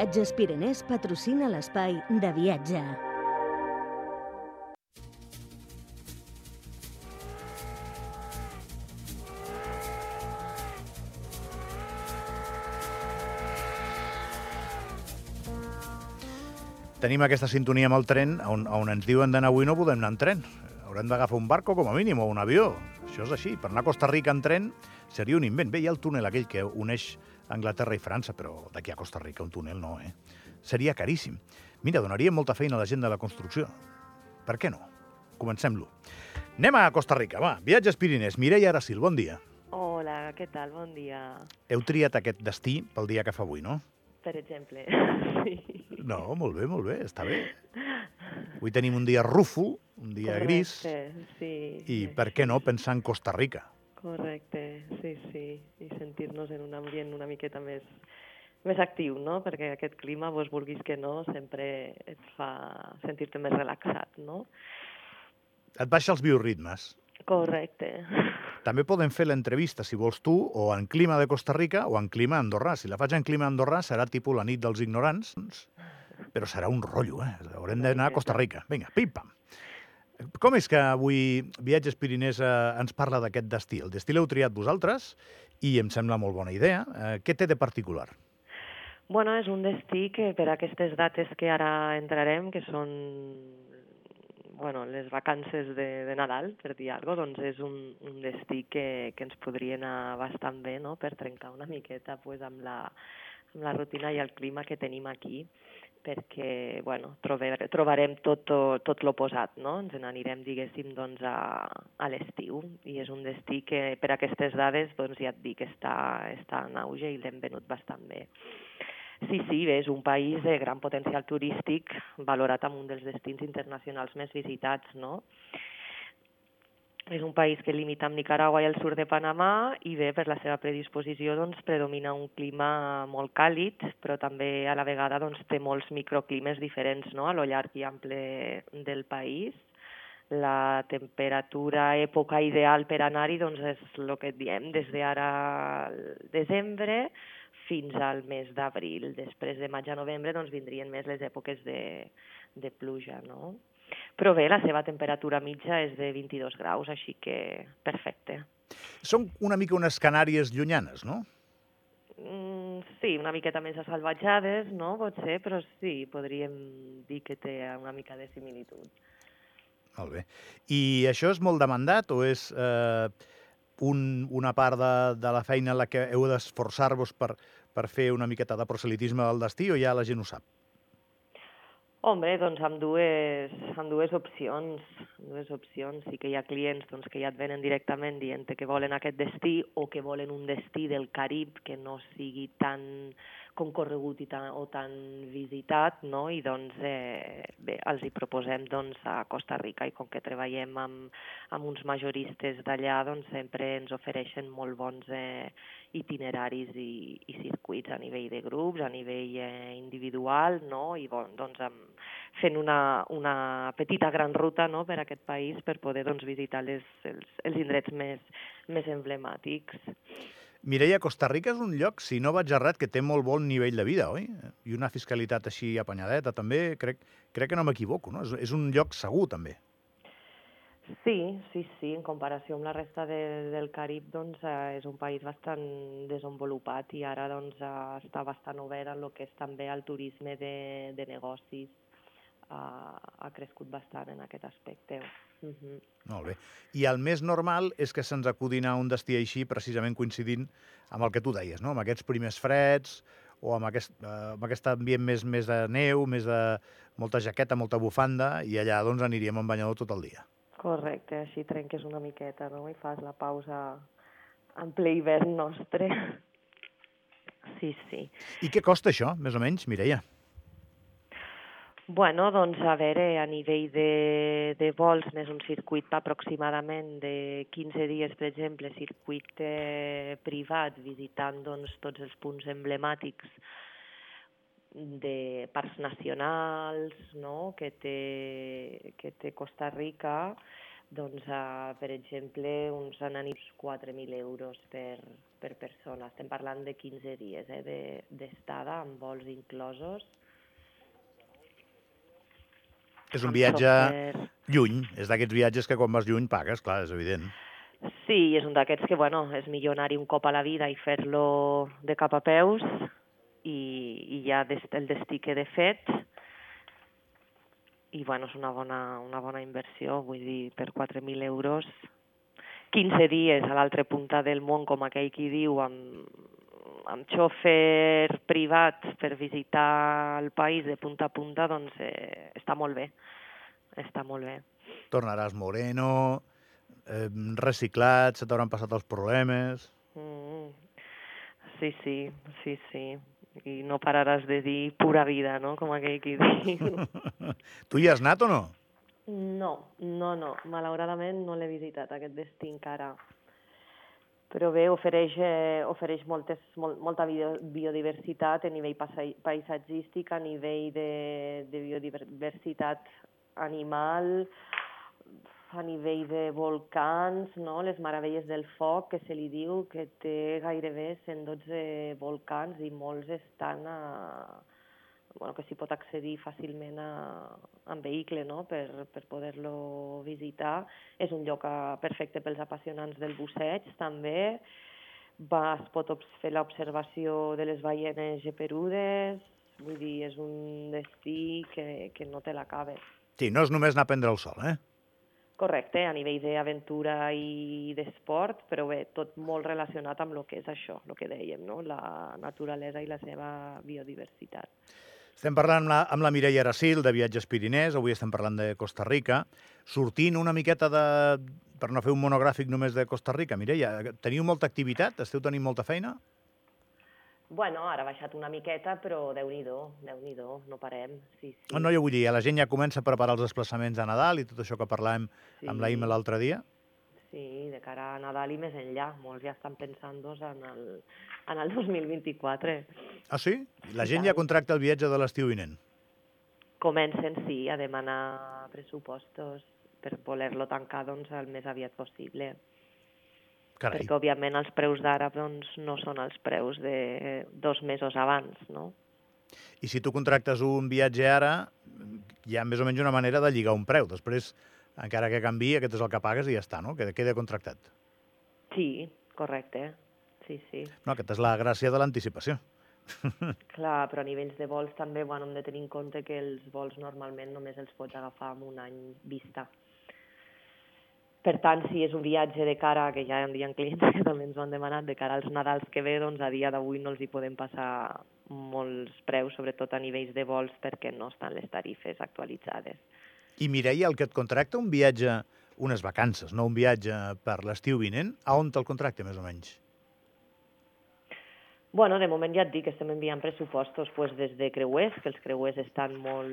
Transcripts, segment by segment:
Viatges Pirenès patrocina l'espai de viatge. Tenim aquesta sintonia amb el tren, on, on ens diuen d'anar avui no podem anar en tren. Haurem d'agafar un barco com a mínim o un avió. Això és així. Per anar a Costa Rica en tren seria un invent. Bé, hi ha el túnel aquell que uneix Anglaterra i França, però d'aquí a Costa Rica un túnel no, eh? Seria caríssim. Mira, donaria molta feina a la gent de la construcció. Per què no? Comencem-lo. Anem a Costa Rica, va. Viatges Pirinès. Mireia Aracil, bon dia. Hola, què tal? Bon dia. Heu triat aquest destí pel dia que fa avui, no? Per exemple. Sí. No, molt bé, molt bé, està bé. Avui tenim un dia rúfol, un dia gris, Correcte, sí. i per què no pensar en Costa Rica? Correcte, sí, sí. I sentir-nos en un ambient una miqueta més, més actiu, no? Perquè aquest clima, vos vulguis que no, sempre et fa sentir-te més relaxat, no? Et baixa els bioritmes. Correcte. També podem fer l'entrevista, si vols tu, o en clima de Costa Rica o en clima andorrà. Si la faig en clima andorrà serà tipus la nit dels ignorants, però serà un rotllo, eh? Haurem d'anar a Costa Rica. Vinga, pim-pam. Com és que avui Viatges Pirinès ens parla d'aquest destí? El destí l'heu triat vosaltres i em sembla molt bona idea. Eh, què té de particular? Bueno, és un destí que per aquestes dates que ara entrarem, que són bueno, les vacances de, de Nadal, per dir alguna cosa, doncs és un, un destí que, que ens podria anar bastant bé, no?, per trencar una miqueta pues, amb, la, amb la rutina i el clima que tenim aquí, perquè, bueno, trobar, trobarem tot, tot, l'oposat, no? Ens n'anirem, diguéssim, doncs, a, a l'estiu, i és un destí que per aquestes dades, doncs, ja et dic, està, està en auge i l'hem venut bastant bé. Sí, sí, bé, és un país de gran potencial turístic, valorat amb un dels destins internacionals més visitats, no? És un país que limita amb Nicaragua i el sud de Panamà i bé, per la seva predisposició doncs, predomina un clima molt càlid, però també a la vegada doncs, té molts microclimes diferents no? a lo llarg i ample del país. La temperatura, època ideal per anar-hi doncs, és el que diem, des d'ara al desembre fins al mes d'abril. Després de maig a novembre doncs, vindrien més les èpoques de, de pluja, no? Però bé, la seva temperatura mitja és de 22 graus, així que perfecte. Són una mica unes Canàries llunyanes, no? Mm, sí, una miqueta més assalvatjades, no? Pot ser, però sí, podríem dir que té una mica de similitud. Molt bé. I això és molt demandat o és eh, un, una part de, de la feina en la que heu d'esforçar-vos per, per fer una miqueta de proselitisme del destí o ja la gent ho sap? Home, doncs amb dues, amb dues opcions. Amb dues opcions. Sí que hi ha clients doncs, que ja et venen directament dient que volen aquest destí o que volen un destí del Carib que no sigui tan concorregut i tan, o tan visitat, no? i doncs eh, bé, els hi proposem doncs, a Costa Rica i com que treballem amb, amb uns majoristes d'allà, doncs sempre ens ofereixen molt bons eh, itineraris i, i circuits a nivell de grups, a nivell eh, individual, no? i bon, doncs amb, fent una, una petita gran ruta no? per a aquest país per poder doncs, visitar les, els, els indrets més, més emblemàtics. Mireia, Costa Rica és un lloc, si no vaig errat, que té molt bon nivell de vida, oi? I una fiscalitat així apanyadeta, també. Crec, crec que no m'equivoco, no? És, és un lloc segur, també. Sí, sí, sí. En comparació amb la resta de, del Carib, doncs, eh, és un país bastant desenvolupat i ara doncs, eh, està bastant obert en el que és també el turisme de, de negocis. Eh, ha crescut bastant en aquest aspecte. Uh -huh. Molt bé. I el més normal és que se'ns acudin a un destí així, precisament coincidint amb el que tu deies, no? amb aquests primers freds o amb aquest, eh, amb aquest ambient més, més de neu, més de molta jaqueta, molta bufanda, i allà doncs aniríem en banyador tot el dia. Correcte, així trenques una miqueta, no? I fas la pausa en ple hivern nostre. Sí, sí. I què costa això, més o menys, Mireia? Bueno, doncs a veure, a nivell de, de vols n'és un circuit aproximadament de 15 dies, per exemple, circuit eh, privat, visitant doncs, tots els punts emblemàtics de parcs nacionals no? que, té, que té Costa Rica, doncs, uh, per exemple, uns ananips 4.000 euros per, per persona. Estem parlant de 15 dies eh, de- d'estada amb vols inclosos. És un viatge software. lluny. És d'aquests viatges que quan vas lluny pagues, clar, és evident. Sí, és un d'aquests que, bueno, és millor anar-hi un cop a la vida i fer-lo de cap a peus i, i ja des, el destí queda fet. I, bueno, és una bona, una bona inversió, vull dir, per 4.000 euros 15 dies a l'altra punta del món, com aquell qui diu, amb, amb xòfer privat per visitar el país de punta a punta, doncs eh, està molt bé, està molt bé. Tornaràs moreno, eh, reciclat, se t'hauran passat els problemes... Mm. Sí, sí, sí, sí. I no pararàs de dir pura vida, no?, com aquell qui diu. tu hi has anat o no? No, no, no. Malauradament no l'he visitat, aquest destí encara. Però bé, ofereix, eh, ofereix moltes, molt, molta bio, biodiversitat a nivell paisatgístic, a nivell de, de biodiversitat animal, a nivell de volcans, no? les meravelles del foc, que se li diu que té gairebé 112 volcans i molts estan a, bueno, que s'hi pot accedir fàcilment a, en vehicle no? per, per poder-lo visitar. És un lloc eh, perfecte pels apassionants del busseig, també. Va, es pot fer l'observació de les ballenes geperudes, vull dir, és un destí que, que no te l'acabe. Sí, no és només anar a prendre el sol, eh? Correcte, a nivell d'aventura i d'esport, però bé, tot molt relacionat amb el que és això, el que dèiem, no? la naturalesa i la seva biodiversitat. Estem parlant amb la, amb la Mireia Aracil, de Viatges Pirinès, avui estem parlant de Costa Rica, sortint una miqueta de... per no fer un monogràfic només de Costa Rica. Mireia, teniu molta activitat? Esteu tenint molta feina? Bueno, ara ha baixat una miqueta, però déu-n'hi-do, déu nhi déu no parem. Sí, sí. No, no, jo vull dir, la gent ja comença a preparar els desplaçaments de Nadal i tot això que parlàvem sí. amb la Ima l'altre dia. Sí, de cara a Nadal i més enllà. Molts ja estan pensant doncs, en, el, en el 2024. Ah, sí? La gent ja contracta el viatge de l'estiu vinent. Comencen, sí, a demanar pressupostos per voler-lo tancar doncs, el més aviat possible. Carai. perquè òbviament els preus d'ara doncs, no són els preus de dos mesos abans, no? I si tu contractes un viatge ara, hi ha més o menys una manera de lligar un preu. Després, encara que canvi, aquest és el que pagues i ja està, no? Queda, queda contractat. Sí, correcte, sí, sí. No, aquesta és la gràcia de l'anticipació. Clar, però a nivells de vols també bueno, hem de tenir en compte que els vols normalment només els pots agafar amb un any vista. Per tant, si és un viatge de cara, que ja hi ha clients que també ens ho han demanat, de cara als Nadals que ve, doncs a dia d'avui no els hi podem passar molts preus, sobretot a nivells de vols, perquè no estan les tarifes actualitzades. I Mireia, el que et contracta un viatge, unes vacances, no un viatge per l'estiu vinent, a on te'l contracta, més o menys? Bueno, de moment ja et dic que estem enviant pressupostos pues, des de creuers, que els creuers estan molt,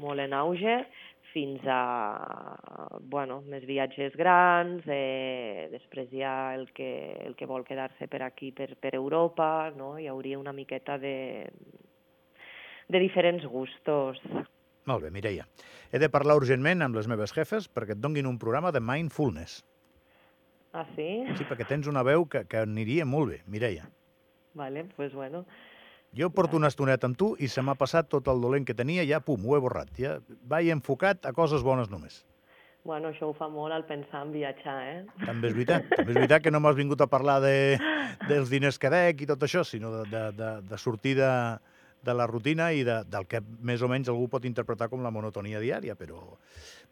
molt en auge, fins a bueno, més viatges grans, eh, després hi ha el que, el que vol quedar-se per aquí, per, per Europa, no? hi hauria una miqueta de, de diferents gustos. Molt bé, Mireia. He de parlar urgentment amb les meves jefes perquè et donguin un programa de mindfulness. Ah, sí? Sí, perquè tens una veu que, que aniria molt bé, Mireia. Vale, pues bueno. Jo porto una estoneta amb tu i se m'ha passat tot el dolent que tenia, ja, pum, ho he borrat. Ja vaig enfocat a coses bones només. Bueno, això ho fa molt al pensar en viatjar, eh? També és veritat. També és veritat que no m'has vingut a parlar de, dels diners que dec i tot això, sinó de, de, de, de sortir de, de la rutina i de, del que més o menys algú pot interpretar com la monotonia diària, però...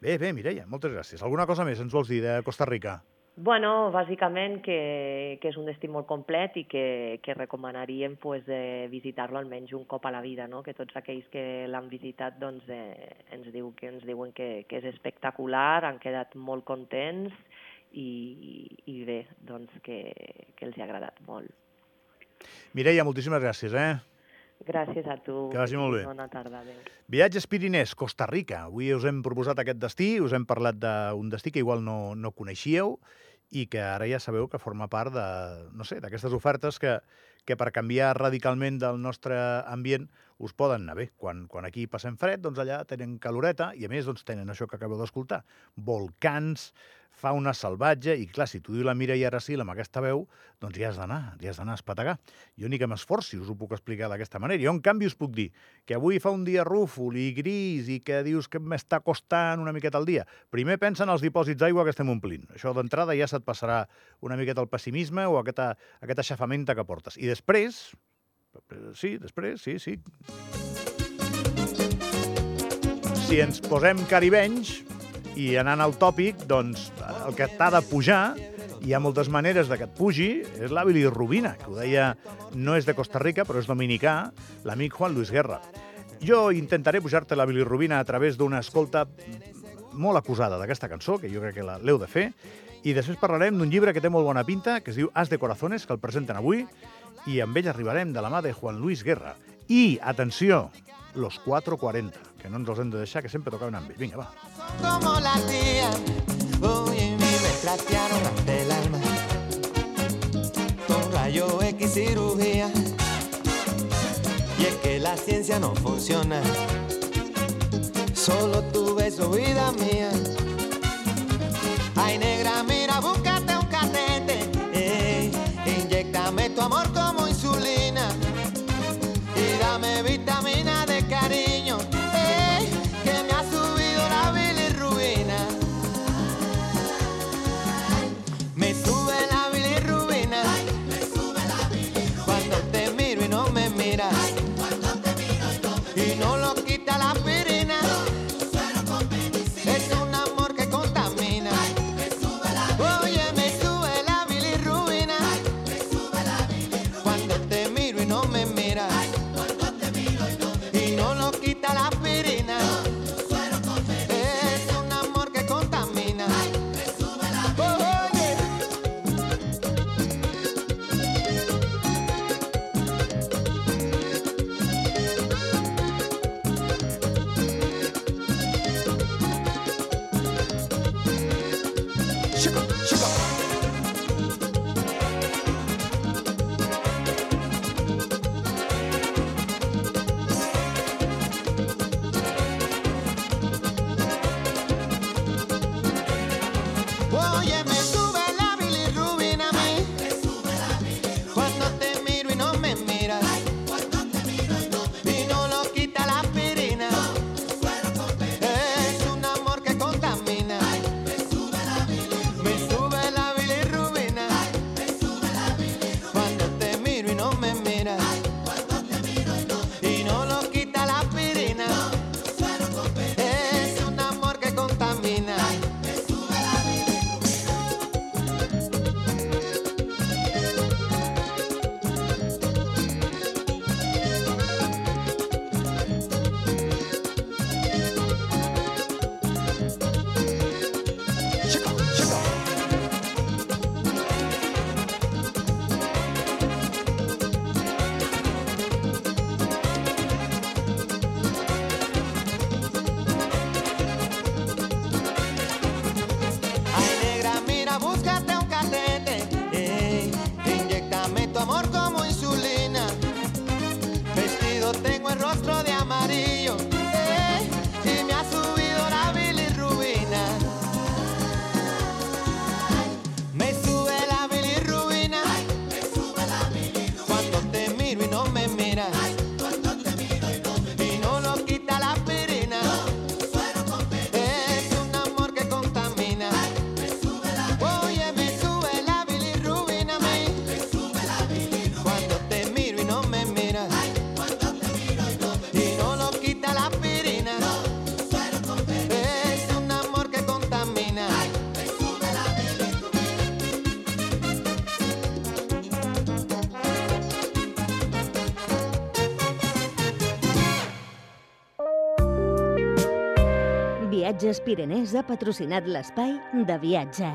Bé, bé, Mireia, moltes gràcies. Alguna cosa més ens vols dir de Costa Rica? Bueno, bàsicament que, que és un destí molt complet i que, que recomanaríem pues, de visitar-lo almenys un cop a la vida, no? que tots aquells que l'han visitat doncs, eh, ens, diu, que ens diuen que, que és espectacular, han quedat molt contents i, i bé, doncs que, que els ha agradat molt. Mireia, moltíssimes gràcies, eh? Gràcies a tu. Que vagi molt bé. Bona tarda, adéu. Viatges Pirinès, Costa Rica. Avui us hem proposat aquest destí, us hem parlat d'un destí que igual no, no coneixíeu i que ara ja sabeu que forma part de, no sé, d'aquestes ofertes que, que per canviar radicalment del nostre ambient us poden anar bé. Quan, quan aquí passem fred, doncs allà tenen caloreta i a més doncs, tenen això que acabeu d'escoltar, volcans, fauna salvatge, i clar, si tu diu la Mireia Aracil amb aquesta veu, doncs ja has d'anar, ja has d'anar a espategar. Jo ni que m'esforci us ho puc explicar d'aquesta manera. Jo, en canvi, us puc dir que avui fa un dia rúfol i gris i que dius que m'està costant una miqueta al dia. Primer pensa en els dipòsits d'aigua que estem omplint. Això d'entrada ja se't passarà una miqueta el pessimisme o aquesta, aquesta aixafamenta que portes. I després, Sí, després, sí, sí. Si ens posem caribenys i anant al tòpic, doncs el que t'ha de pujar, hi ha moltes maneres de que et pugi, és la bilirrubina, que ho deia, no és de Costa Rica, però és dominicà, l'amic Juan Luis Guerra. Jo intentaré pujar-te la bilirrubina a través d'una escolta molt acusada d'aquesta cançó, que jo crec que l'heu de fer, i després parlarem d'un llibre que té molt bona pinta, que es diu As de Corazones, que el presenten avui, i amb ell arribarem de la mà de Juan Luis Guerra. I, atenció, los 440, que no ens de deixar, que sempre tocaven amb ell. Vinga, va. Como la tía, hoy en mí me el alma con rayo X cirugía. Y es que la ciencia no funciona, solo tu beso, vida mía. Ay, negra, mira, búscate un catete, eh, inyectame tu amor como Viatges Pirenès ha patrocinat l'espai de viatge.